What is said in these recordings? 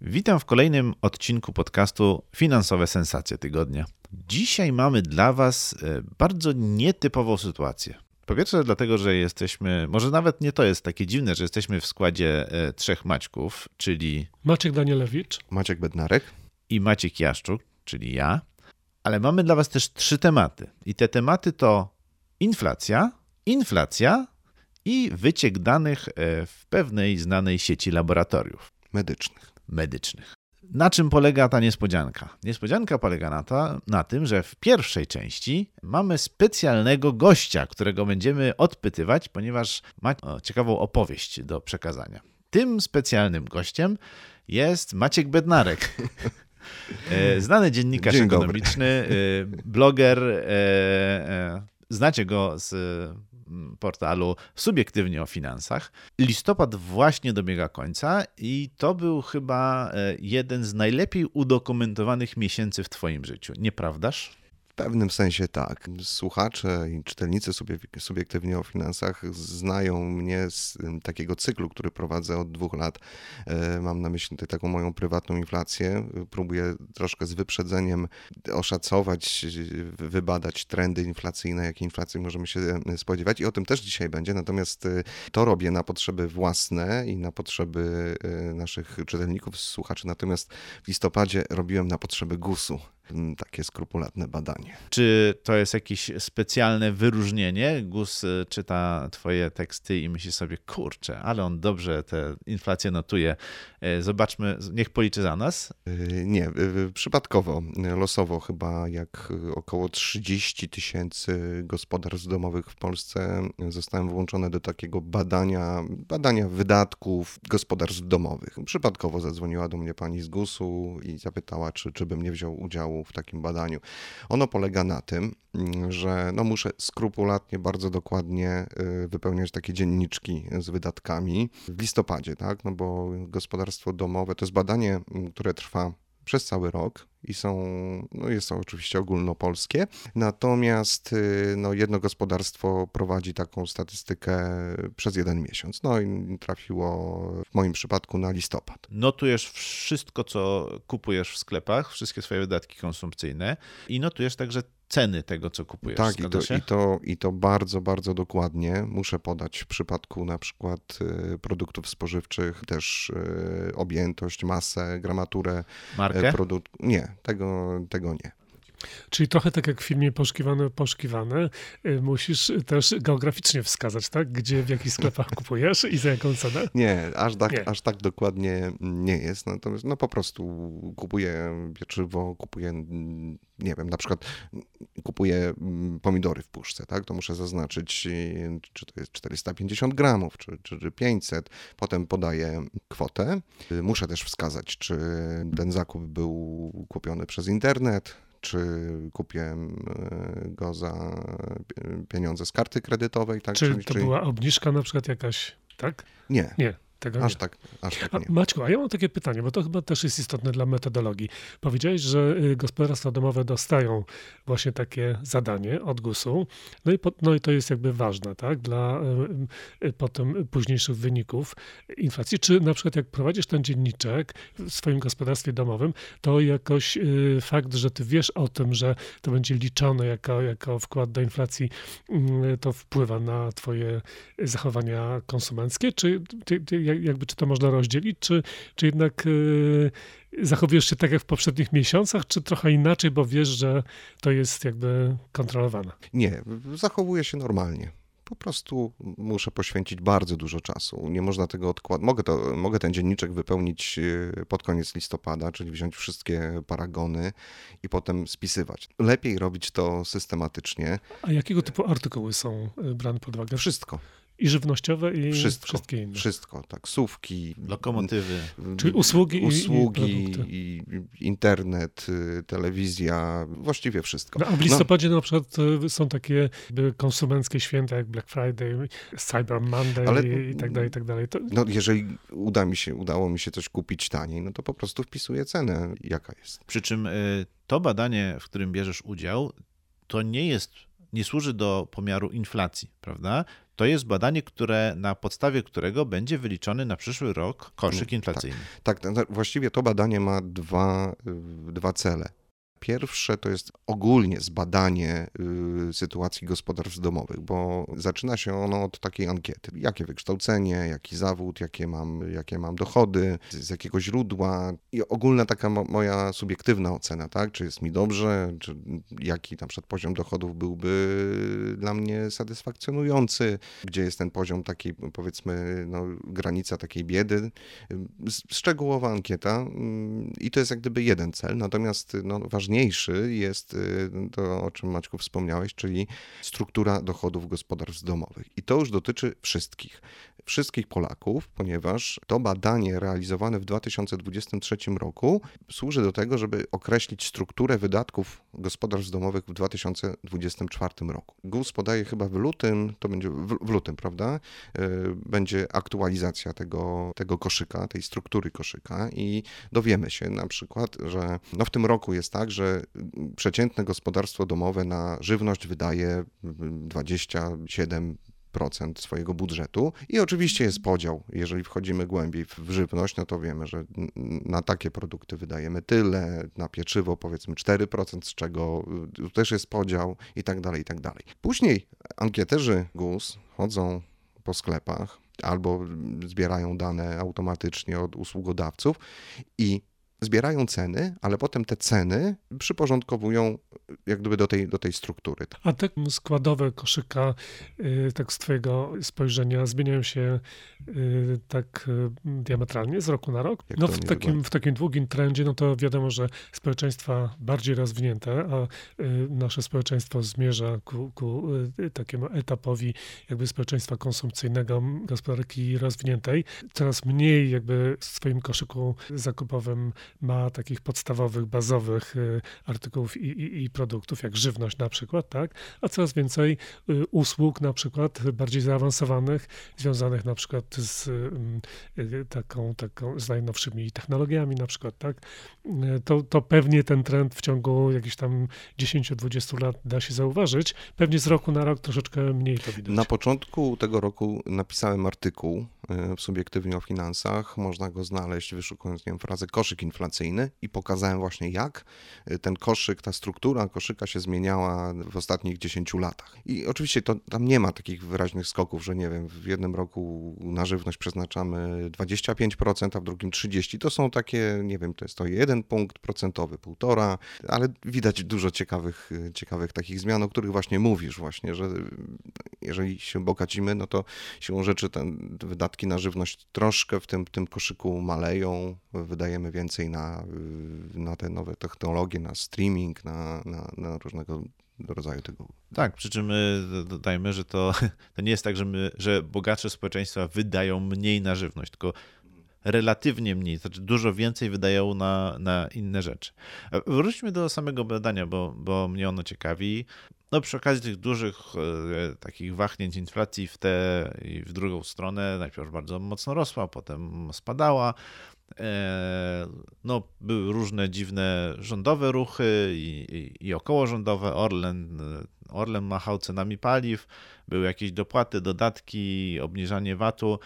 Witam w kolejnym odcinku podcastu Finansowe Sensacje Tygodnia. Dzisiaj mamy dla Was e, bardzo nietypową sytuację. Po pierwsze, dlatego, że jesteśmy, może nawet nie to jest takie dziwne, że jesteśmy w składzie e, trzech Maćków, czyli Maciek Danielewicz, Maciek Bednarek. i Maciek Jaszczuk, czyli ja, ale mamy dla Was też trzy tematy. I te tematy to inflacja, inflacja i wyciek danych e, w pewnej znanej sieci laboratoriów medycznych. Medycznych. Na czym polega ta niespodzianka? Niespodzianka polega na, to, na tym, że w pierwszej części mamy specjalnego gościa, którego będziemy odpytywać, ponieważ ma o, ciekawą opowieść do przekazania. Tym specjalnym gościem jest Maciek Bednarek. E, Znany dziennikarz ekonomiczny, e, bloger. e, Znacie go z portalu Subiektywnie o Finansach. Listopad właśnie dobiega końca i to był chyba e, jeden z najlepiej udokumentowanych miesięcy w Twoim życiu, nieprawdaż? Pewnym sensie tak. Słuchacze i czytelnicy subie- subiektywnie o finansach znają mnie z takiego cyklu, który prowadzę od dwóch lat. E, Mam na myśli tutaj taką moją prywatną inflację. Próbuję troszkę z wyprzedzeniem oszacować, wybadać trendy inflacyjne, jakie inflacji możemy się spodziewać i o tym też dzisiaj będzie. Natomiast y, to robię na potrzeby własne i na potrzeby y, naszych czytelników, słuchaczy. Natomiast w listopadzie robiłem na potrzeby GUS-u takie skrupulatne badanie. Czy to jest jakieś specjalne wyróżnienie? Gus e, czyta Twoje teksty i myśli sobie, kurczę, ale on dobrze tę inflację notuje. E, Zobaczmy, niech policzy za nas. Y, Nie, y, przypadkowo, y, losowo chyba jak y, około 30 tysięcy gospodarstw domowych w Polsce y, zostałem włączone do takiego badania, badania wydatków gospodarstw domowych. Przypadkowo zadzwoniła do mnie pani z GUS-u i zapytała, czy, czy bym nie wziął udziału w takim badaniu. Ono polega na tym, mm, że no muszę skrupulatnie, bardzo dokładnie y, wypełniać takie dzienniczki z wydatkami w listopadzie, tak? No bo gospodarstwo domowe to jest badanie, mm, które trwa przez cały rok i są, no jest to oczywiście ogólnopolskie, natomiast y, no jedno gospodarstwo prowadzi taką statystykę przez jeden miesiąc. No i trafiło w moim przypadku na listopad. Notujesz wszystko, co kupujesz w sklepach, wszystkie swoje wydatki konsumpcyjne i notujesz także ceny tego, co kupujesz. Tak, i to, i, to, i to bardzo, bardzo dokładnie. Muszę podać w przypadku na przykład y, produktów spożywczych też y, objętość, masę, gramaturę Markę? y, produkt. Nie, tego, tego nie. Czyli trochę tak jak w filmie Poszukiwane, Poszukiwane, y, musisz też geograficznie wskazać, tak? Gdzie, w jakich sklepach kupujesz i za jaką cenę? Nie, aż tak, Nie. aż tak dokładnie nie jest. Natomiast no po prostu kupuję pieczywo, kupuję, nie wiem, na przykład kupuję mm, pomidory w puszce, tak? To muszę zaznaczyć, y, czy to jest 450 gramów, czy, czy, czy 500. Potem podaję kwotę. Y, Muszę też wskazać, czy ten zakup był kupiony przez internet, czy kupiłem y, go za pieniądze z karty kredytowej, tak? Czy to czyli- była obniżka na przykład jakaś, tak? Nie, Nie, tego nie. aż tak, aż tak A, nie. Maćku, a ja mam takie pytanie, bo to chyba też jest istotne dla metodologii. Powiedziałeś, że y, gospodarstwa domowe dostają właśnie takie zadanie od GUS-u, no i, po, no i to jest jakby ważne, tak, dla y, y, potem późniejszych wyników inflacji. Czy na przykład jak prowadzisz ten dzienniczek w swoim gospodarstwie domowym, to jakoś y, fakt, że ty wiesz o tym, że to będzie liczone jako, jako wkład do inflacji, y, to wpływa na twoje zachowania konsumenckie, czy ty, ty, jakby czy to można rozdzielić, czy, czy jednak y, zachowujesz się tak jak w poprzednich miesiącach, czy trochę inaczej, bo wiesz, że to jest jakby kontrolowane. Nie, zachowuję się normalnie. Po prostu muszę poświęcić bardzo dużo czasu. Nie można tego odkładać. Mogę, to, mogę ten dzienniczek wypełnić e, pod koniec listopada, czyli wziąć wszystkie paragony i potem spisywać. Lepiej robić to systematycznie. A jakiego typu artykuły są y, brane pod uwagę? Wszystko. I żywnościowe, i Wszystko, wszystkie inne. Wszystko, taksówki, Lokomotywy. Czyli usługi, i- usługi i i, internet, y, telewizja, właściwie wszystko. No, a w listopadzie na przykład y, są takie jakby konsumenckie święta jak Black Friday, Cyber Monday Ale- i tak dalej, i tak dalej. To, No, jeżeli uda mi się, udało mi się coś kupić taniej, no to po prostu wpisuję cenę, jaka jest. Przy czym y, to badanie, w którym bierzesz udział, to nie jest, nie służy do pomiaru inflacji, prawda? To jest badanie, które, na podstawie którego będzie wyliczony na przyszły rok koszyk inflacyjny. Tak, no, właściwie to badanie ma dwa, y, dwa cele. Pierwsze to jest ogólnie zbadanie y, sytuacji gospodarstw domowych, bo zaczyna się ono od takiej ankiety. Jakie wykształcenie, jaki zawód, jakie mam, jakie mam dochody, z, jakiego źródła i ogólna taka mo, moja subiektywna ocena, tak? Czy jest mi dobrze, czy jaki na przykład poziom dochodów byłby dla mnie satysfakcjonujący, gdzie jest ten poziom takiej powiedzmy no, granica takiej biedy. S- Szczegółowa ankieta mm, i to jest jak gdyby jeden cel, natomiast no, jest y, to, o czym Maćku wspomniałeś, czyli struktura dochodów gospodarstw domowych. I to już dotyczy wszystkich, wszystkich Polaków, ponieważ to badanie realizowane w 2023 roku służy do tego, żeby określić strukturę wydatków gospodarstw domowych w 2024 roku. GUS podaje chyba w lutym, to będzie w, w lutym, prawda? Y, Będzie aktualizacja tego, tego koszyka, tej struktury koszyka i dowiemy się na przykład, że no w tym roku jest tak, że przeciętne gospodarstwo domowe na żywność wydaje 27 procent swojego budżetu i oczywiście jest podział. Jeżeli wchodzimy głębiej w żywność, no to wiemy, że na takie produkty wydajemy tyle, na pieczywo powiedzmy 4%, z czego y, też jest podział i tak dalej, i tak dalej. Później ankieterzy GUS chodzą po sklepach albo zbierają dane automatycznie od usługodawców i zbierają ceny, ale potem te ceny przyporządkowują jak gdyby do tej, do tej struktury. A te składowe koszyka, y, tak z twojego spojrzenia, zmieniają się y, tak y, diametralnie z roku na rok? Jak No w takim, wygląda? w takim długim trendzie, no to wiadomo, że społeczeństwa bardziej rozwinięte, a nasze społeczeństwo zmierza ku, ku takiemu etapowi jakby społeczeństwa konsumpcyjnego, gospodarki rozwiniętej. Coraz mniej jakby w swoim koszyku zakupowym ma takich podstawowych, bazowych y, artykułów i, i, i produktów, jak żywność na przykład, tak? A coraz więcej y, usług na przykład bardziej zaawansowanych, związanych na przykład z y, taką, taką, z najnowszymi technologiami na przykład, tak? To, to pewnie ten trend w ciągu jakichś tam 10-20 lat da się zauważyć. Pewnie z roku na rok troszeczkę mniej to widać. Na początku tego roku napisałem artykuł w Subiektywnie o finansach. Można go znaleźć wyszukując nie wiem, frazę koszyk inflacyjny i pokazałem właśnie jak y, ten koszyk, ta struktura koszyka się zmieniała w ostatnich 10 latach. I oczywiście to, tam nie ma takich wyraźnych skoków, że nie wiem, w jednym roku na żywność przeznaczamy 25%, a w drugim 30%. To są takie, nie wiem, to jest to jeden punkt procentowy, półtora, ale widać dużo ciekawych, y, ciekawych takich zmian, o których właśnie mówisz właśnie, że jeżeli się bogacimy, no to siłą rzeczy te wydatki na żywność troszkę w tym, tym koszyku maleją, wydajemy więcej na, y, na te nowe technologie, na streaming, na, na, na różnego rodzaju tego. Tak, przy czym y, dodajmy, że to, to nie jest tak, że, my, że bogatsze społeczeństwa wydają mniej na żywność, tylko relatywnie mniej, znaczy dużo więcej wydają na, na inne rzeczy. A Wróćmy do samego badania, bo, bo mnie ono ciekawi. No przy okazji tych dużych e, takich wahnięć inflacji w tę i w drugą stronę, najpierw bardzo mocno rosła, potem spadała. E, No, były różne dziwne rządowe ruchy i, i, i okołorządowe. Orlen, e, Orlen machał cenami paliw, były jakieś dopłaty, dodatki, obniżanie VAT-u.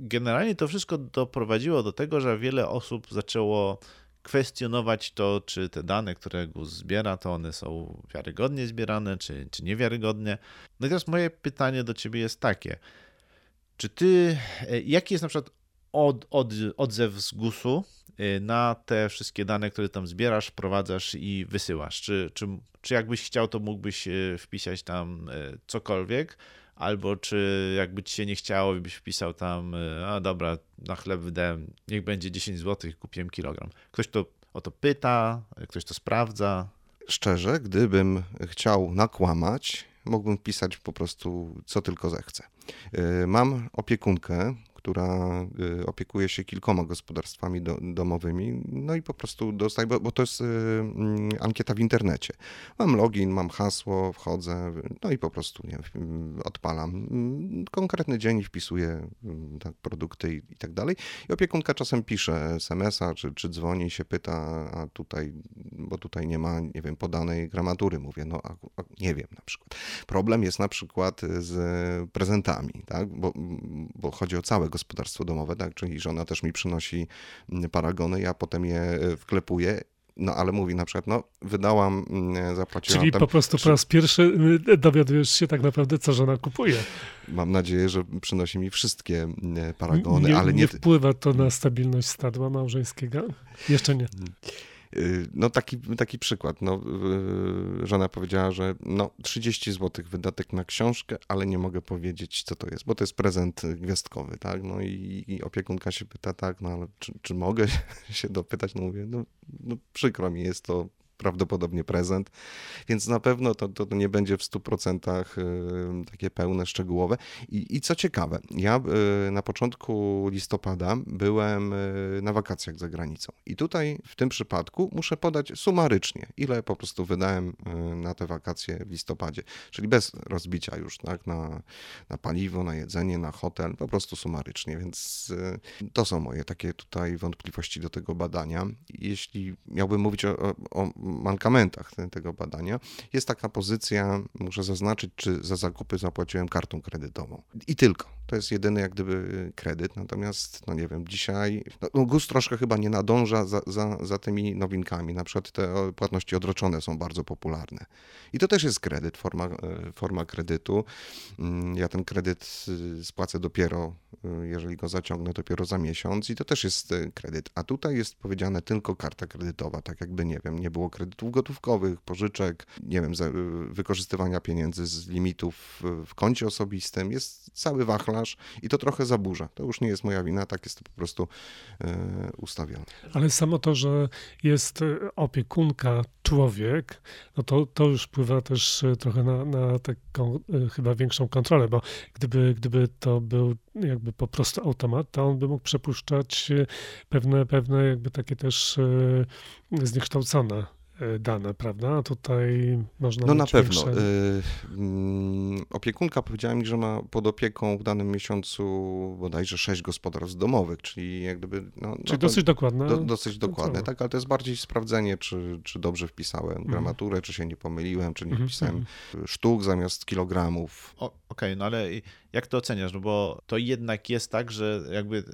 Generalnie to wszystko doprowadziło do tego, że wiele osób zaczęło kwestionować to, czy te dane, które GUS zbiera, to one są wiarygodnie zbierane, czy, czy niewiarygodnie. No i teraz moje pytanie do ciebie jest takie. Czy ty, e, jaki jest na przykład od, od, odzew z GUS-u y, na te wszystkie dane, które tam zbierasz, prowadzasz i wysyłasz? Czy, czy, czy jakbyś chciał, to mógłbyś y, wpisać tam y, cokolwiek? Albo czy jakby ci się nie chciało byś wpisał tam, a dobra, na chleb wydałem, niech będzie 10 zł kupiłem kilogram. Ktoś to o to pyta, ktoś to sprawdza. Szczerze, gdybym chciał nakłamać, mógłbym pisać po prostu co tylko zechcę. Mam opiekunkę, która y, opiekuje się kilkoma gospodarstwami do, domowymi, no i po prostu dostaje, bo, bo to jest y, ankieta w internecie. Mam login, mam hasło, wchodzę, no i po prostu nie odpalam. Mm, konkretny dzień wpisuję mm, tak, produkty i, i tak dalej. I opiekunka czasem pisze SMS-a, czy, czy dzwoni i się pyta, a tutaj, bo tutaj nie ma, nie wiem, podanej gramatury. Mówię, no a, a nie wiem na przykład. Problem jest na przykład z prezentami, tak? bo, bo chodzi o całe gospodarstwo domowe, tak? czyli żona też mi przynosi mm, paragony, ja potem je e, wklepuję no ale mówi na przykład, no wydałam, mm, zapłaciłam Czyli tam, po prostu po raz pierwszy y, dowiadujesz się tak naprawdę, co żona kupuje. Mam nadzieję, że przynosi mi wszystkie mm, paragony, nie, ale nie... Nie wpływa to na stabilność stadła małżeńskiego? Jeszcze nie. Y, no taki, taki przykład. No, y, żona powiedziała, że no 30 zł wydatek na książkę, ale nie mogę powiedzieć, co to jest, bo to jest prezent gwiazdkowy, tak? No i, i opiekunka się pyta, tak, no ale czy, czy mogę się dopytać? No mówię, no, no przykro mi jest to prawdopodobnie prezent, więc na pewno to, to nie będzie w 100% y, takie pełne, szczegółowe. I, I, co ciekawe, ja y, na początku listopada byłem y, na wakacjach za granicą i tutaj w tym przypadku muszę podać sumarycznie, ile po prostu wydałem na te wakacje w listopadzie, czyli bez rozbicia już tak, na, na paliwo, na jedzenie, na hotel, po prostu sumarycznie, więc to są moje takie tutaj wątpliwości do tego badania. Jeśli miałbym mówić o, o mankamentach tego badania, jest taka pozycja, muszę zaznaczyć, czy za zakupy zapłaciłem kartą kredytową. I tylko. To jest jedyny jak gdyby kredyt, natomiast, no nie wiem, dzisiaj no, no GUS troszkę chyba nie nadąża za, za, za tymi nowinkami. Na przykład te płatności odroczone są bardzo popularne. I to też jest kredyt, forma, e, forma kredytu. Mm, ja ten kredyt y, spłacę dopiero, y, jeżeli go zaciągnę, dopiero za miesiąc i to też jest y, kredyt. A tutaj jest powiedziane tylko karta kredytowa, tak jakby, nie wiem, nie było kredytów gotówkowych, pożyczek, nie wiem, wykorzystywania pieniędzy z limitów w koncie osobistym. Jest cały wachlarz i to trochę zaburza. To już nie jest moja wina, tak jest to po prostu e, ustawione. Ale samo to, że jest opiekunka człowiek, no to, to już wpływa też trochę na, na taką chyba większą kontrolę, bo gdyby, gdyby to był jakby po prostu automat, to on by mógł przepuszczać pewne, pewne jakby takie też zniekształcone dane, prawda? A tutaj można. No na pewno. Większe... Y, opiekunka powiedziała mi, że ma pod opieką w danym miesiącu bodajże sześć gospodarstw domowych, czyli jak gdyby. No, czyli no dosyć dokładne. Do, dosyć dokładne, tak, ale to jest bardziej sprawdzenie, czy, czy dobrze wpisałem mhm. gramaturę, czy się nie pomyliłem, czy nie mhm, wpisałem mhm. sztuk zamiast kilogramów. Okej, okay, no ale jak to oceniasz? No bo to jednak jest tak, że jakby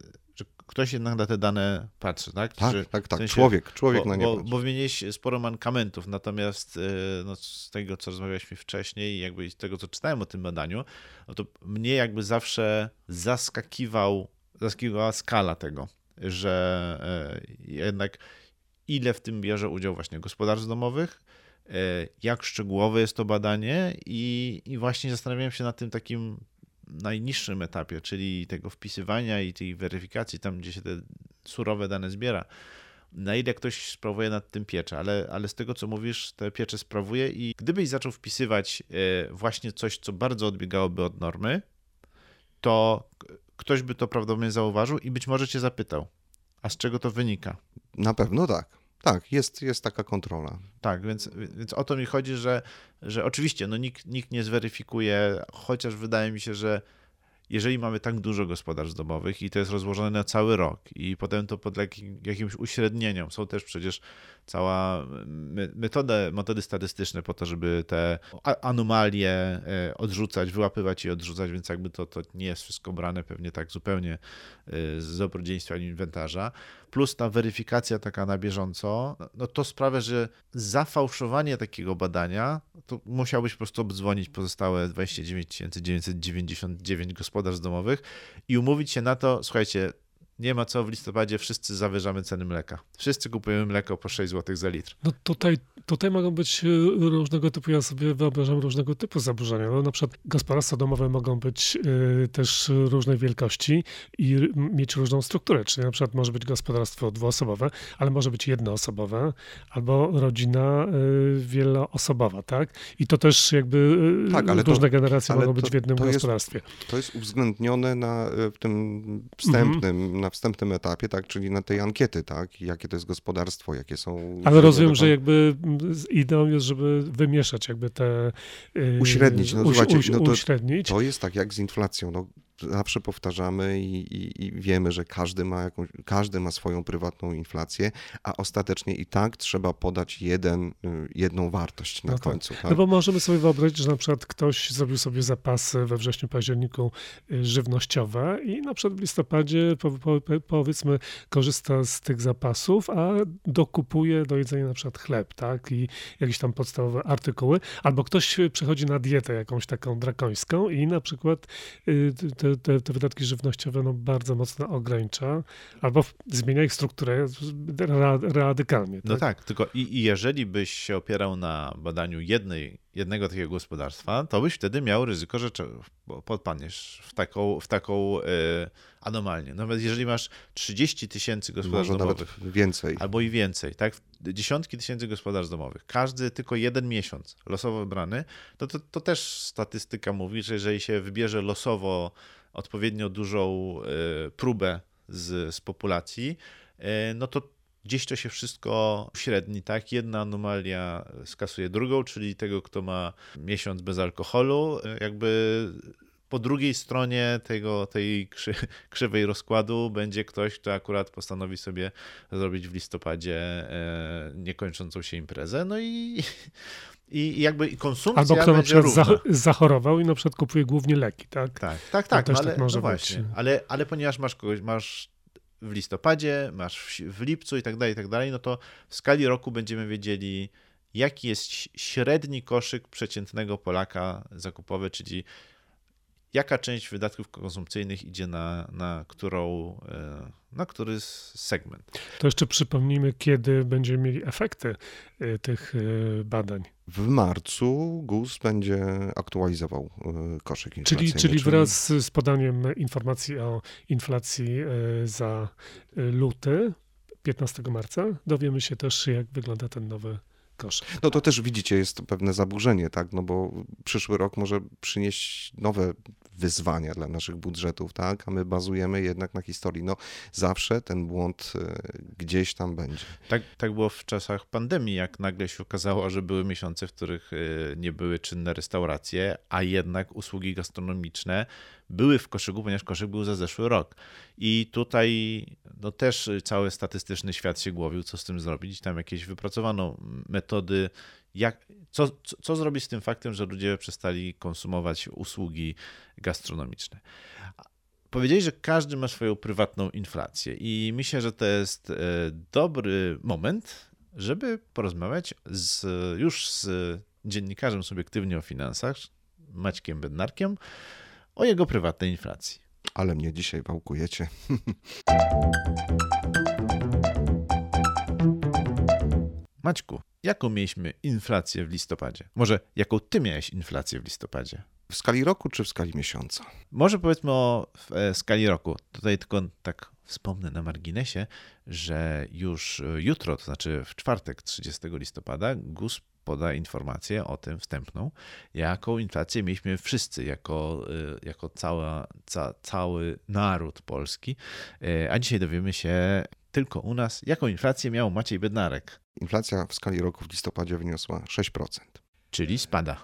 ktoś jednak na te dane patrzy, tak? Tak, Czy, tak, tak. W sensie, człowiek, człowiek bo, na nie bo, patrzy. Bo wymieniłeś sporo mankamentów, natomiast e, no, z tego, co rozmawialiśmy wcześniej i jakby z tego, co czytałem o tym badaniu, no to mnie jakby zawsze zaskakiwał, zaskakiwała skala tego, że e, jednak ile w tym bierze udział właśnie gospodarstw domowych, e, jak szczegółowe jest to badanie i, i właśnie zastanawiałem się nad tym takim najniższym etapie, czyli tego wpisywania i tej weryfikacji, tam gdzie się te surowe dane zbiera, na ile ktoś sprawuje nad tym pieczę, ale, ale z tego co mówisz, te piecze sprawuje i gdybyś zaczął wpisywać e, właśnie coś, co bardzo odbiegałoby od normy, to ktoś by to prawdopodobnie zauważył i być może cię zapytał, a z czego to wynika? Na pewno tak. Tak, jest, jest taka kontrola. Tak, więc, więc o to mi chodzi, że, że oczywiście no nikt, nikt nie zweryfikuje, chociaż wydaje mi się, że jeżeli mamy tak dużo gospodarstw domowych i to jest rozłożone na cały rok i potem to podlega jakimś uśrednieniom, są też przecież cała metoda, metody statystyczne po to, żeby te anomalie e, odrzucać, wyłapywać i odrzucać, więc jakby to, to nie jest wszystko brane pewnie tak zupełnie e, z dobrodziejstwa inwentarza. Plus ta weryfikacja taka na bieżąco, no to sprawia, że zafałszowanie takiego badania, to musiałbyś po prostu obdzwonić pozostałe 29 999 gospodarstw domowych i umówić się na to, słuchajcie, nie ma co w listopadzie, wszyscy zawyżamy ceny mleka. Wszyscy kupujemy mleko po 6 zł za litr. No tutaj, tutaj mogą być e, różnego typu, ja sobie wyobrażam różnego typu zaburzenia. No, na przykład gospodarstwa domowe mogą być y, też różnej wielkości i r- mieć różną strukturę. Czyli na przykład może być gospodarstwo dwuosobowe, ale może być jednoosobowe, albo rodzina y, wieloosobowa, tak? I to też jakby y, Tak, ale to- różne generacje ale mogą to- być w jednym to jest- gospodarstwie. To jest uwzględnione na e, w tym wstępnym, na wstępnym etapie, tak, czyli na tej ankiety, tak, jakie to jest gospodarstwo, jakie są... Ale rozumiem, że dochodu. jakby ideą jest, żeby wymieszać jakby te... y, Uśrednić, no uś- uś- no to- uśrednić. To jest tak jak z inflacją. No, zawsze powtarzamy i, i, i wiemy, że każdy ma, jakąś, każdy ma swoją prywatną inflację, a ostatecznie i tak trzeba podać jeden, y, jedną wartość na No tak. końcu. Tak? No bo możemy sobie wyobrazić, że na przykład ktoś zrobił sobie zapasy we wrześniu, październiku y, żywnościowe i na przykład w listopadzie po, po, powiedzmy korzysta z tych zapasów, a dokupuje do jedzenia na przykład chleb, tak, i jakieś tam podstawowe artykuły, albo ktoś przechodzi na dietę jakąś taką drakońską i na przykład y, te, te, te wydatki żywnościowe no, bardzo mocno ogranicza, albo zmienia ich strukturę ra, radykalnie. No tak, tylko i, i jeżeli byś się opierał na badaniu jednej, jednego takiego gospodarstwa, to byś wtedy miał ryzyko, że podpadniesz w taką, w taką e, anomalię. Nawet jeżeli masz 30 tysięcy gospodarstw Może domowych, więcej. albo i więcej, tak? Dziesiątki tysięcy gospodarstw domowych, każdy tylko jeden miesiąc losowo wybrany, to, to, to też statystyka mówi, że jeżeli się wybierze losowo odpowiednio dużą e, próbę z, z populacji, e, no to gdzieś to się wszystko średni, tak? Jedna anomalia skasuje drugą, czyli tego, kto ma miesiąc bez alkoholu, jakby po drugiej stronie tego, tej krzy, krzywej rozkładu będzie ktoś, kto akurat postanowi sobie zrobić w listopadzie e, niekończącą się imprezę. No i, i jakby i konsumpcja Albo kto na przykład za, zachorował i na przykład kupuje głównie leki, tak? Tak, tak, tak. też no ale, tak może no być. właśnie. Ale, ale ponieważ masz kogoś, masz w listopadzie, masz w, lipcu i tak dalej, i tak dalej, no to w skali roku będziemy wiedzieli, jaki jest średni koszyk przeciętnego Polaka zakupowy, czyli jaka część wydatków konsumpcyjnych idzie na, na którą, e, na który segment. To jeszcze przypomnijmy, kiedy będziemy mieli efekty y, tych y, badań. W marcu GUS będzie aktualizował y, koszyk inflacyjny. Czyli, czyli wraz z podaniem informacji o inflacji y, za y, luty, 15 marca, dowiemy się też, jak wygląda ten nowy koszyk. No to też widzicie, jest to pewne zaburzenie, tak? No bo przyszły rok może przynieść nowe wyzwania dla naszych budżetów, tak? A my bazujemy jednak na historii. No zawsze ten błąd y, gdzieś tam będzie. Tak, tak było w czasach pandemii, jak nagle się okazało, że były miesiące, w których y, nie były czynne restauracje, a jednak usługi gastronomiczne były w koszyku, ponieważ koszyk był za zeszły rok. I tutaj no, też cały statystyczny świat się głowił, co z tym zrobić. Tam jakieś wypracowano metody, jak, co, co, co zrobić z tym faktem, że ludzie przestali konsumować usługi gastronomiczne. Powiedzieli, że każdy ma swoją prywatną inflację i myślę, że to jest e, dobry moment, żeby porozmawiać z, już z dziennikarzem subiektywnie o finansach, Maćkiem Bednarkiem, o jego prywatnej inflacji. Ale mnie dzisiaj wałkujecie. Maćku, jaką mieliśmy inflację w listopadzie? Może jaką ty miałeś inflację w listopadzie? W skali roku czy w skali miesiąca? Może powiedzmy o e, skali roku. Tutaj tylko tak wspomnę na marginesie, że już e, jutro, to znaczy w czwartek 30 listopada, GUS poda informację o tym wstępną, jaką inflację mieliśmy wszyscy jako, e, jako cała, ca, cały naród polski. A dzisiaj dowiemy się tylko u nas, jaką inflację miał Maciej Bednarek, Inflacja w skali roku w listopadzie wyniosła 6%, czyli spada.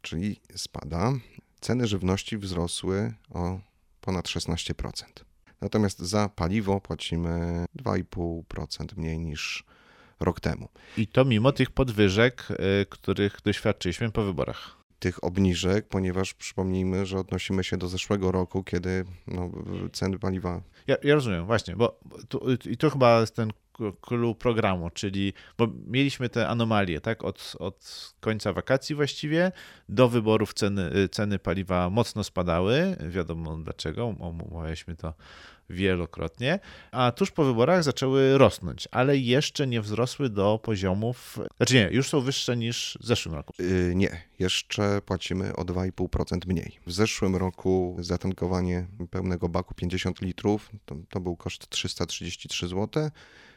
czyli spada. Ceny żywności wzrosły o ponad 16%. Natomiast za paliwo płacimy 2,5% mniej niż rok temu. I to mimo tych podwyżek, e, których doświadczyliśmy po wyborach. Tych obniżek, ponieważ przypomnijmy, że odnosimy się do zeszłego roku, kiedy no, ceny paliwa Ja, ja rozumiem, właśnie, bo tu, i to chyba jest ten clue programu, czyli bo mieliśmy te anomalie, tak, od, od końca wakacji właściwie do wyborów ceny, ceny paliwa mocno spadały, wiadomo dlaczego, omawialiśmy to wielokrotnie, a tuż po wyborach zaczęły rosnąć, ale jeszcze nie wzrosły do poziomów, znaczy nie, już są wyższe niż w zeszłym roku. Yy, nie, jeszcze płacimy o 2,5% mniej. W zeszłym roku zatankowanie pełnego baku 50 litrów to, to był koszt 333 zł,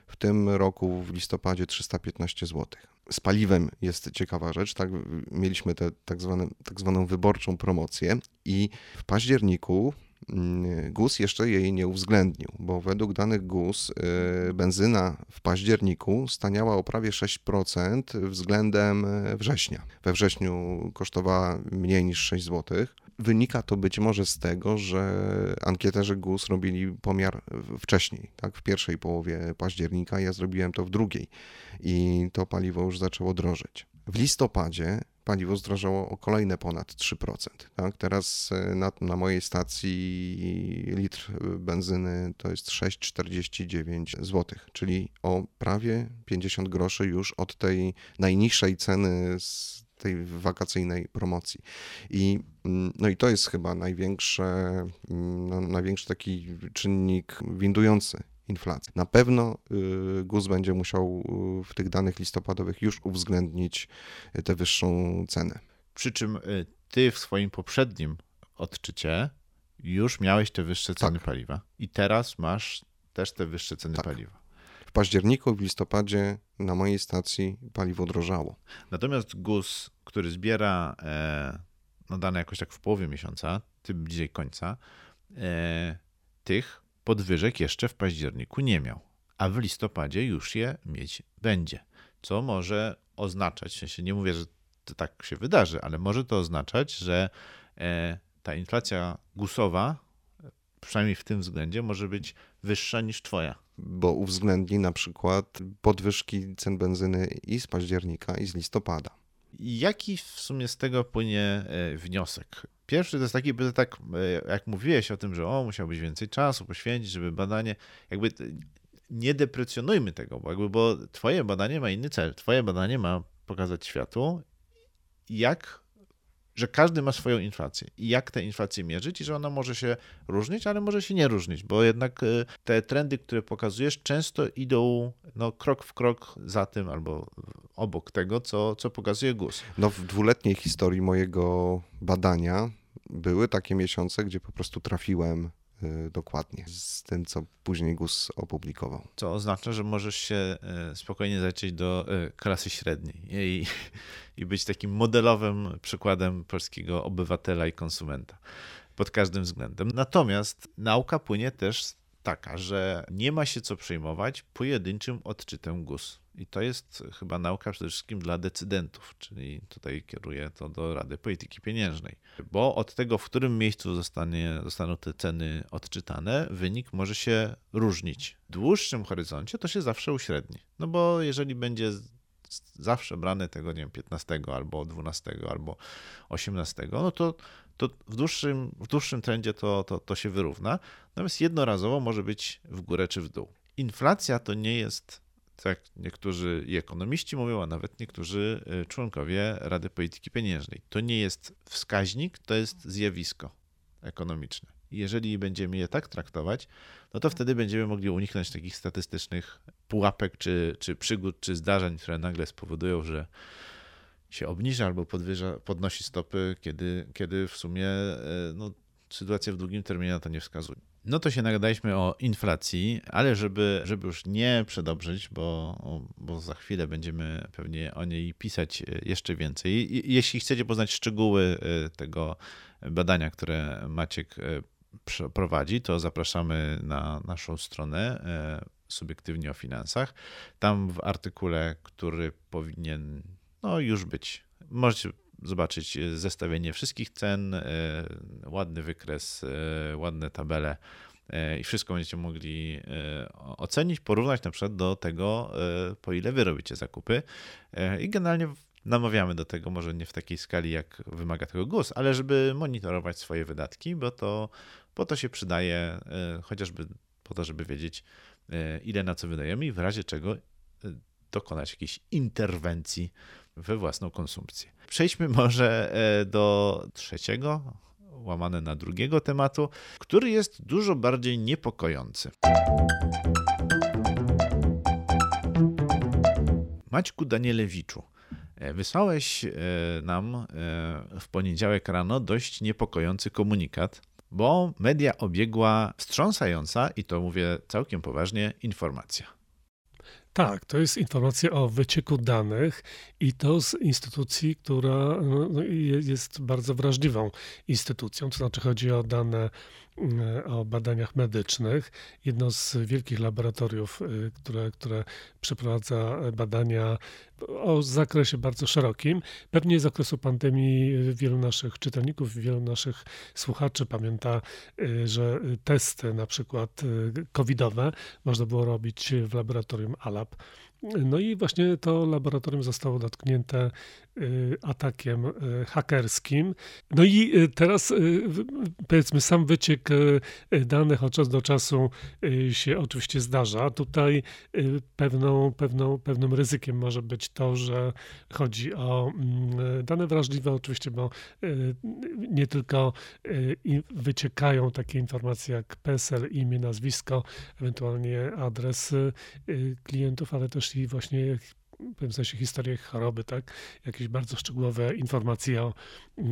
w tym roku w listopadzie 315 zł. Z paliwem jest ciekawa rzecz, tak? Mieliśmy tę tak, tak zwaną wyborczą promocję i w październiku GUS jeszcze jej nie uwzględnił, bo według danych GUS y, benzyna w październiku staniała o prawie 6% względem y, września. We wrześniu kosztowała mniej niż 6 zł. Wynika to być może z tego, że ankieterzy GUS robili pomiar wcześniej, tak, w pierwszej połowie października, ja zrobiłem to w drugiej i to paliwo już zaczęło drożyć. W listopadzie paliwo zdrożało o kolejne ponad 3%. Tak? Teraz e, na, na mojej stacji litr benzyny to jest 6,49 zł, czyli o prawie 50 groszy już od tej najniższej ceny z tej wakacyjnej promocji. I, mm, no i to jest chyba największy, mm, no, największy taki czynnik windujący inflację. Na pewno y, GUS będzie musiał y, w tych danych listopadowych już uwzględnić tę wyższą cenę. Przy czym y, ty w swoim poprzednim odczycie już miałeś te wyższe ceny tak. paliwa i teraz masz też te wyższe ceny tak. paliwa październiku i w listopadzie na mojej stacji paliwo drożało. Natomiast GUS, który zbiera e, no dane jakoś tak w połowie miesiąca, tym bliżej końca, e, tych podwyżek jeszcze w październiku nie miał, a w listopadzie już je mieć będzie. Co może oznaczać, w sensie nie mówię, że to tak się wydarzy, ale może to oznaczać, że e, ta inflacja gusowa, przynajmniej w tym względzie, może być wyższa niż twoja bo uwzględni na przykład podwyżki cen benzyny i z października, i z listopada. Jaki w sumie z tego płynie e, wniosek? Pierwszy to jest taki, by tak, e, jak mówiłeś o tym, że o, musiałbyś więcej czasu poświęcić, żeby badanie, jakby nie deprecjonujmy tego, bo, jakby, bo twoje badanie ma inny cel. Twoje badanie ma pokazać światu, jak że każdy ma swoją inflację i jak tę inflację mierzyć i że ona może się różnić, ale może się nie różnić, bo jednak te trendy, które pokazujesz, często idą no, krok w krok za tym albo obok tego, co, co pokazuje GUS. No w dwuletniej historii mojego badania były takie miesiące, gdzie po prostu trafiłem Y, dokładnie z tym, co później GUS opublikował. Co oznacza, że możesz się y, spokojnie zaliczyć do y, klasy średniej i, i być takim modelowym przykładem polskiego obywatela i konsumenta pod każdym względem. Natomiast nauka płynie też taka, że nie ma się co przejmować pojedynczym odczytem GUS. I to jest chyba nauka przede wszystkim dla decydentów, czyli tutaj kieruję to do Rady Polityki Pieniężnej. Bo od tego, w którym miejscu zostanie, zostaną te ceny odczytane, wynik może się różnić. W dłuższym horyzoncie to się zawsze uśredni. No bo jeżeli będzie zawsze brane tego, nie wiem, 15 albo 12 albo 18, no to, to w, dłuższym, w dłuższym trendzie to, to, to się wyrówna. Natomiast jednorazowo może być w górę czy w dół. Inflacja to nie jest tak niektórzy ekonomiści mówią, a nawet niektórzy y, członkowie Rady Polityki Pieniężnej. To nie jest wskaźnik, to jest zjawisko ekonomiczne. Jeżeli będziemy je tak traktować, no to wtedy będziemy mogli uniknąć takich statystycznych pułapek, czy, czy przygód, czy zdarzeń, które nagle spowodują, że się obniża albo podwyża, podnosi stopy, kiedy, kiedy w sumie y, no, sytuacja w długim terminie na to nie wskazuje. No to się nagadaliśmy o inflacji, ale żeby, żeby już nie przedobrzyć, bo, bo za chwilę będziemy pewnie o niej pisać jeszcze więcej. Jeśli chcecie poznać szczegóły e, tego badania, które Maciek e, prowadzi, to zapraszamy na naszą stronę e, subiektywnie o finansach. Tam w artykule, który powinien no, już być, możecie zobaczyć e, zestawienie wszystkich cen, e, ładny wykres, e, ładne tabele i wszystko będziecie mogli ocenić, porównać na przykład do tego, po ile wy robicie zakupy. I generalnie namawiamy do tego, może nie w takiej skali, jak wymaga tego GUS, ale żeby monitorować swoje wydatki, bo to, bo to się przydaje chociażby po to, żeby wiedzieć, ile na co wydajemy i w razie czego dokonać jakiejś interwencji we własną konsumpcję. Przejdźmy może e, do trzeciego łamane na drugiego tematu, który jest dużo bardziej niepokojący. Maćku Danielewiczu, e, wysłałeś e, nam w poniedziałek rano dość niepokojący komunikat, bo media obiegła wstrząsająca, i to mówię całkiem poważnie, informacja. Tak, to jest informacja o wycieku danych i to z instytucji, która no, no, jest bardzo wrażliwą instytucją, to znaczy chodzi o dane o badaniach medycznych. Jedno z wielkich laboratoriów, y, które, które przeprowadza badania o zakresie bardzo szerokim. Pewnie z okresu pandemii wielu naszych czytelników, wielu naszych słuchaczy pamięta, y, że testy na przykład covidowe można było robić w laboratorium ALAB. No i właśnie to laboratorium zostało dotknięte y, atakiem y, hakerskim. No i y, teraz powiedzmy sam wyciek danych od czasu do czasu się oczywiście zdarza. Tutaj pewną, pewną, pewnym ryzykiem może być to, że chodzi o mm, dane wrażliwe oczywiście, bo nie tylko wyciekają takie informacje jak PESEL, imię, nazwisko, ewentualnie adres klientów, ale też i właśnie w pewnym sensie historię choroby, tak? Jakieś bardzo szczegółowe informacje o, e,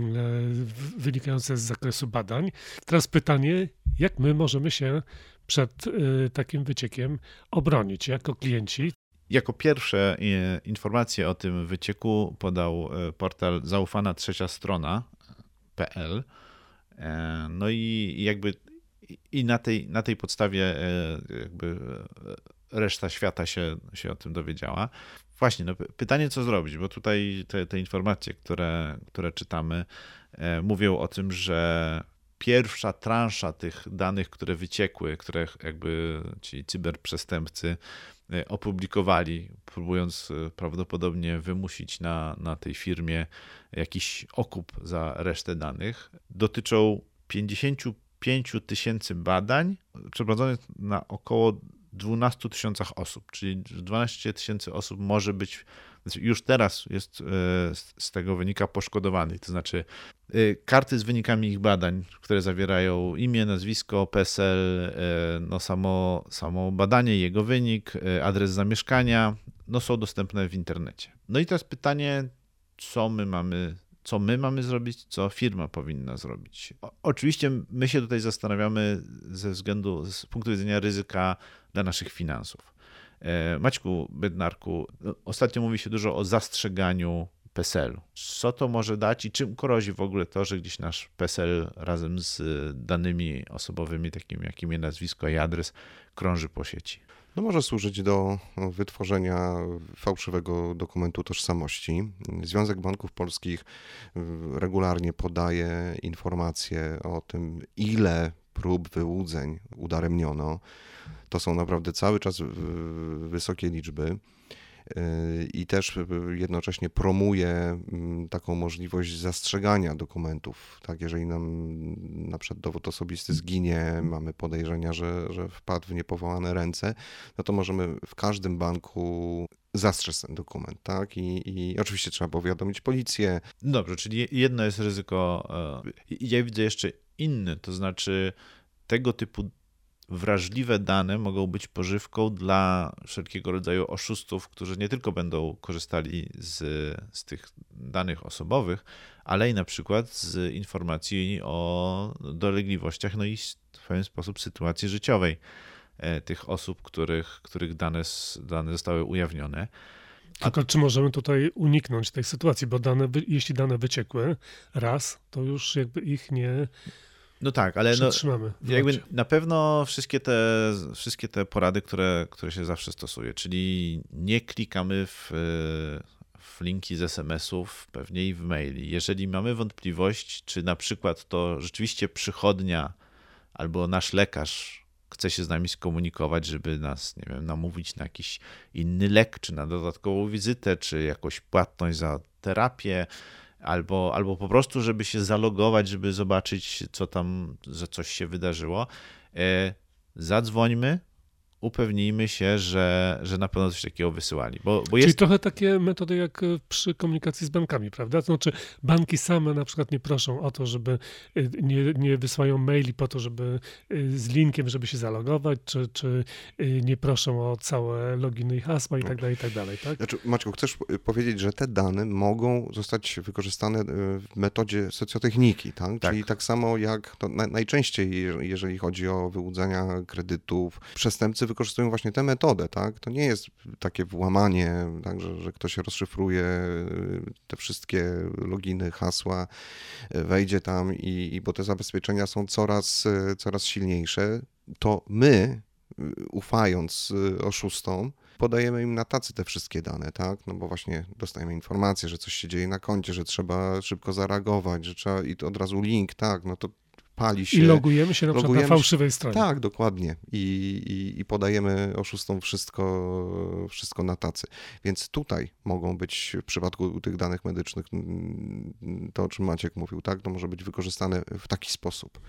wynikające z zakresu badań. Teraz pytanie, jak my możemy się przed e, takim wyciekiem obronić jako klienci? Jako pierwsze e, informacje o tym wycieku podał portal zaufana trzecia strona.pl. No i jakby i na tej, na tej podstawie jakby reszta świata się, się o tym dowiedziała. Właśnie, no pytanie, co zrobić, bo tutaj te, te informacje, które, które czytamy, e, mówią o tym, że pierwsza transza tych danych, które wyciekły, które jakby ci cyberprzestępcy e, opublikowali, próbując e, prawdopodobnie wymusić na, na tej firmie jakiś okup za resztę danych, dotyczą 55 tysięcy badań przeprowadzonych na około 12 tysiącach osób, czyli 12 tysięcy osób może być, znaczy już teraz jest e, z tego wynika poszkodowany, to znaczy e, karty z wynikami ich badań, które zawierają imię, nazwisko, PESEL, e, no samo, samo badanie, jego wynik, adres zamieszkania, no są dostępne w internecie. No i teraz pytanie, co my mamy co my mamy zrobić, co firma powinna zrobić. O, oczywiście my się tutaj zastanawiamy ze względu, z punktu widzenia ryzyka dla naszych finansów. E, Maćku Bednarku, no, ostatnio mówi się dużo o zastrzeganiu PESEL-u. Co to może dać i czym grozi w ogóle to, że gdzieś nasz PESEL razem z danymi osobowymi, takimi jak imię, nazwisko i adres, krąży po sieci? No może służyć do wytworzenia fałszywego dokumentu tożsamości. Związek Banków Polskich y, regularnie podaje informacje o tym, ile prób wyłudzeń udaremniono. To są naprawdę cały czas wysokie liczby i też jednocześnie promuje mm, taką możliwość zastrzegania dokumentów. Tak, jeżeli nam na przykład dowód osobisty zginie, mamy podejrzenia, że, że wpadł w niepowołane ręce, no to możemy w każdym banku zastrzec ten dokument, tak? I, I, oczywiście trzeba powiadomić policję. Dobrze, czyli jedno jest ryzyko. E, ja widzę jeszcze inny, to znaczy tego typu wrażliwe dane mogą być pożywką dla wszelkiego rodzaju oszustów, którzy nie tylko będą korzystali z, z tych danych osobowych, ale i na przykład z informacji o dolegliwościach, no i w pewien sposób sytuacji życiowej e, tych osób, których, których dane, dane zostały ujawnione. Tylko czy możemy tutaj uniknąć tej sytuacji, bo dane, jeśli dane wyciekły raz, to już jakby ich nie no tak, ale no, jakby na pewno wszystkie te, wszystkie te porady, które, które się zawsze stosuje, czyli nie klikamy w, w linki z SMS-ów, pewnie i w maili. Jeżeli mamy wątpliwość, czy na przykład to rzeczywiście przychodnia albo nasz lekarz chce się z nami skomunikować, żeby nas, nie wiem, namówić na jakiś inny lek, czy na dodatkową wizytę, czy jakąś płatność za terapię, albo, albo po prostu, żeby się zalogować, żeby zobaczyć, co tam, że coś się wydarzyło. E, zadzwońmy, upewnijmy się, że, że na pewno coś takiego wysyłali. Bo, bo Czyli jest... trochę takie metody jak e, przy komunikacji z bankami, prawda? To znaczy banki same na przykład nie proszą o to, żeby e, nie, nie wysyłają maili po to, żeby e, z linkiem, żeby się zalogować, czy, czy nie proszą o całe loginy i hasła i tak dalej, i tak dalej, tak? Znaczy, Maciek, chcesz powiedzieć, że te dane mogą zostać wykorzystane w metodzie socjotechniki, tak? Tak. Czyli tak samo jak najczęściej, jeżeli chodzi o wyłudzenia kredytów, przestępcy wykorzystują właśnie tę metodę, tak? To nie jest takie włamanie, tak, że, że ktoś rozszyfruje y, te wszystkie loginy, hasła, y, wejdzie tam i, i bo te zabezpieczenia są coraz, y, coraz silniejsze, to my, ufając oszustom, podajemy im na tacy te wszystkie dane, tak? No bo właśnie dostajemy informację, że coś się dzieje na koncie, że trzeba szybko zareagować, że trzeba i to od razu link, tak? No to pali się. I logujemy się na przykład logujemy na fałszywej stronie. Tak, dokładnie. I, i, I podajemy oszustom wszystko, wszystko na tacy. Więc tutaj mogą być w przypadku tych danych medycznych, to o czym Maciek mówił, tak, to może być wykorzystane w taki sposób.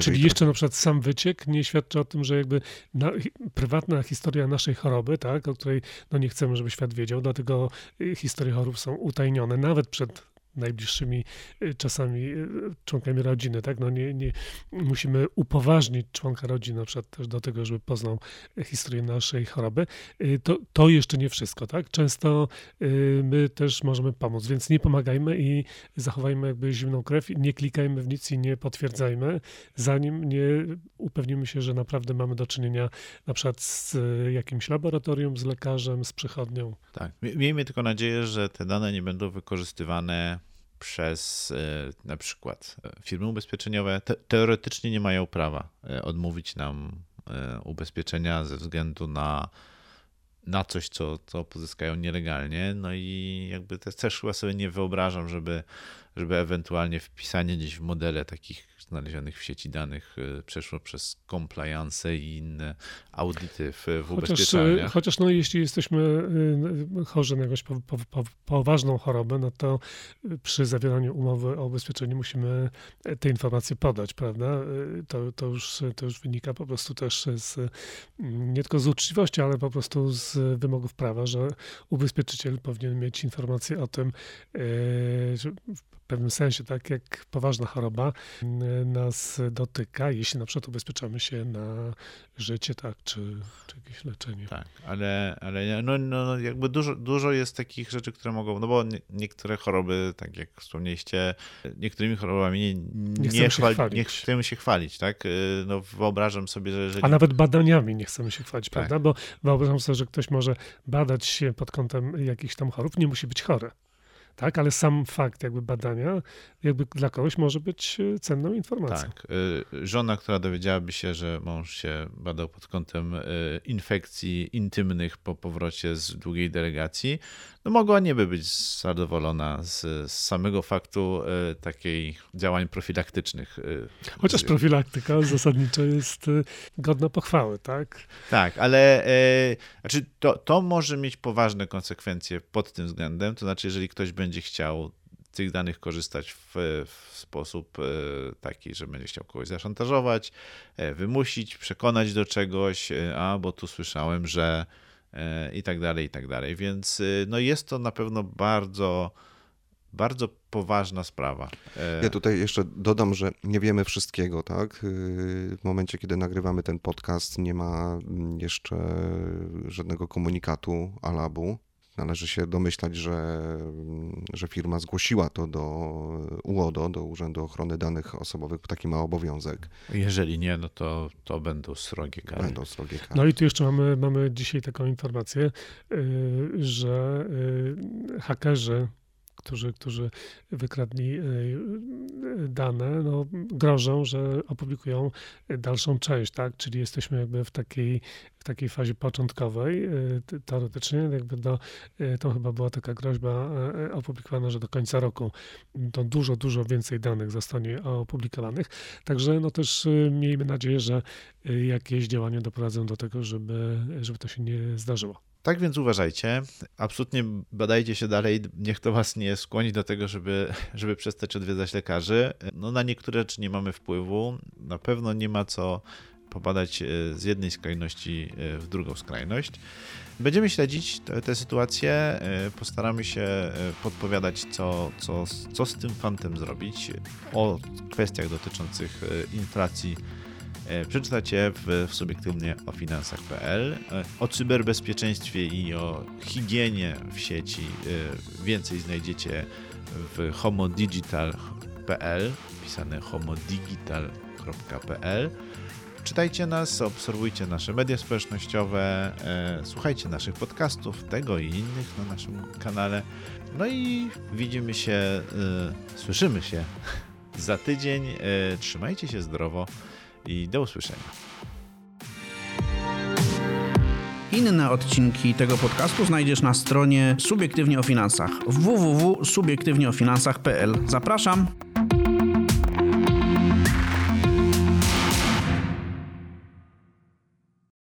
Czyli jeszcze na przykład sam wyciek nie świadczy o tym, że jakby na, prywatna historia naszej choroby, tak, o której no nie chcemy, żeby świat wiedział, dlatego y, historie chorób są utajnione nawet przed najbliższymi y, czasami y, członkami rodziny, tak? No nie, nie, musimy upoważnić członka rodziny na przykład też do tego, żeby poznał historię naszej choroby. Y, to, to jeszcze nie wszystko, tak? Często my też możemy pomóc, więc nie pomagajmy i zachowajmy jakby zimną krew, nie klikajmy w nic i nie potwierdzajmy, zanim nie upewnimy się, że naprawdę mamy do czynienia na przykład z jakimś laboratorium, z lekarzem, z przychodnią. Tak. Miejmy tylko nadzieję, że te dane nie będą wykorzystywane przez e, na przykład e, firmy ubezpieczeniowe te, teoretycznie nie mają prawa e, odmówić nam ubezpieczenia ze względu na, na coś, co, co pozyskają nielegalnie. No i jakby też chyba sobie nie wyobrażam, żeby, żeby ewentualnie wpisanie gdzieś w modele takich znalezionych w sieci danych y, przeszło przez compliance i inne audyty w, w chociaż, y, chociaż no, jeśli jesteśmy y, chorzy na jakąś po, po, po, poważną chorobę, no to przy zawieraniu umowy o ubezpieczeniu musimy te informacje podać, prawda? To, to, już, to już wynika po prostu też z, nie tylko z uczciwości, ale po prostu z wymogów prawa, że ubezpieczyciel powinien mieć informacje o tym, że pewnym sensie, tak jak poważna choroba nas dotyka, jeśli na przykład ubezpieczamy się na życie, tak, czy, czy jakieś leczenie. Tak, ale, ale no, no, no, jakby dużo, dużo jest takich rzeczy, które mogą, no bo nie, niektóre choroby, tak jak wspomnieliście, niektórymi chorobami nie, nie, nie, chcemy, chwali, się nie chcemy się chwalić, tak? Y, no wyobrażam sobie, że jeżeli... A nawet badaniami nie chcemy się chwalić, tak. prawda? Bo wyobrażam sobie, że ktoś może badać się pod kątem jakichś tam chorób, nie musi być chory tak? Ale sam fakt jakby badania jakby dla kogoś może być e, cenną informacją. Tak. E, żona, która dowiedziałaby się, że mąż się badał pod kątem e, infekcji intymnych po powrocie z długiej delegacji, no mogła nie być zadowolona z, z samego faktu takiej działań profilaktycznych. Chociaż profilaktyka zasadniczo jest godna pochwały, tak? Tak, ale znaczy to, to może mieć poważne konsekwencje pod tym względem, to znaczy jeżeli ktoś będzie chciał z tych danych korzystać w, w, sposób e, taki, że będzie chciał kogoś zaszantażować, e, wymusić, przekonać do czegoś, e, a bo tu słyszałem, że i tak dalej, i tak dalej. Więc no jest to na pewno bardzo, bardzo poważna sprawa. Ja tutaj jeszcze dodam, że nie wiemy wszystkiego, tak? W momencie, kiedy nagrywamy ten podcast, nie ma mm, jeszcze żadnego komunikatu Alabu Należy się domyślać, że, że firma zgłosiła to do UODO, do Urzędu Ochrony Danych Osobowych, taki ma obowiązek. Jeżeli nie, no to, to będą srogie kary. Będą srogie kary. No i tu jeszcze mamy, mamy dzisiaj taką informację, y, że y, hakerzy którzy, którzy wykradli e, dane, no, grożą, że opublikują dalszą część, tak? Czyli jesteśmy jakby w takiej, w takiej fazie początkowej, e, teoretycznie, jakby do, e, to chyba była taka groźba opublikowana, że do końca roku to dużo, dużo więcej danych zostanie opublikowanych. Także no też miejmy nadzieję, że jakieś działania doprowadzą do tego, żeby, żeby to się nie zdarzyło. Tak więc uważajcie, absolutnie badajcie się dalej, niech to was nie skłoni do tego, żeby, żeby przestać odwiedzać lekarzy. No na niektóre rzeczy nie mamy wpływu, na pewno nie ma co popadać z jednej skrajności w drugą skrajność. Będziemy śledzić tę sytuację, postaramy się podpowiadać, co, co, co z tym fantem zrobić, o kwestiach dotyczących inflacji E, przeczytacie w, w subiektywnie o finansach.pl. E, o cyberbezpieczeństwie i o higienie w sieci e, więcej znajdziecie w homodigital.pl, pisane homodigital.pl. Czytajcie nas, obserwujcie nasze media społecznościowe, słuchajcie naszych podcastów, tego i innych na naszym kanale. No i widzimy się, słyszymy się za tydzień. Trzymajcie się zdrowo i do usłyszenia. Inne odcinki tego podcastu znajdziesz na stronie Subiektywnie o Finansach www.subiektywnieofinansach.pl. Zapraszam!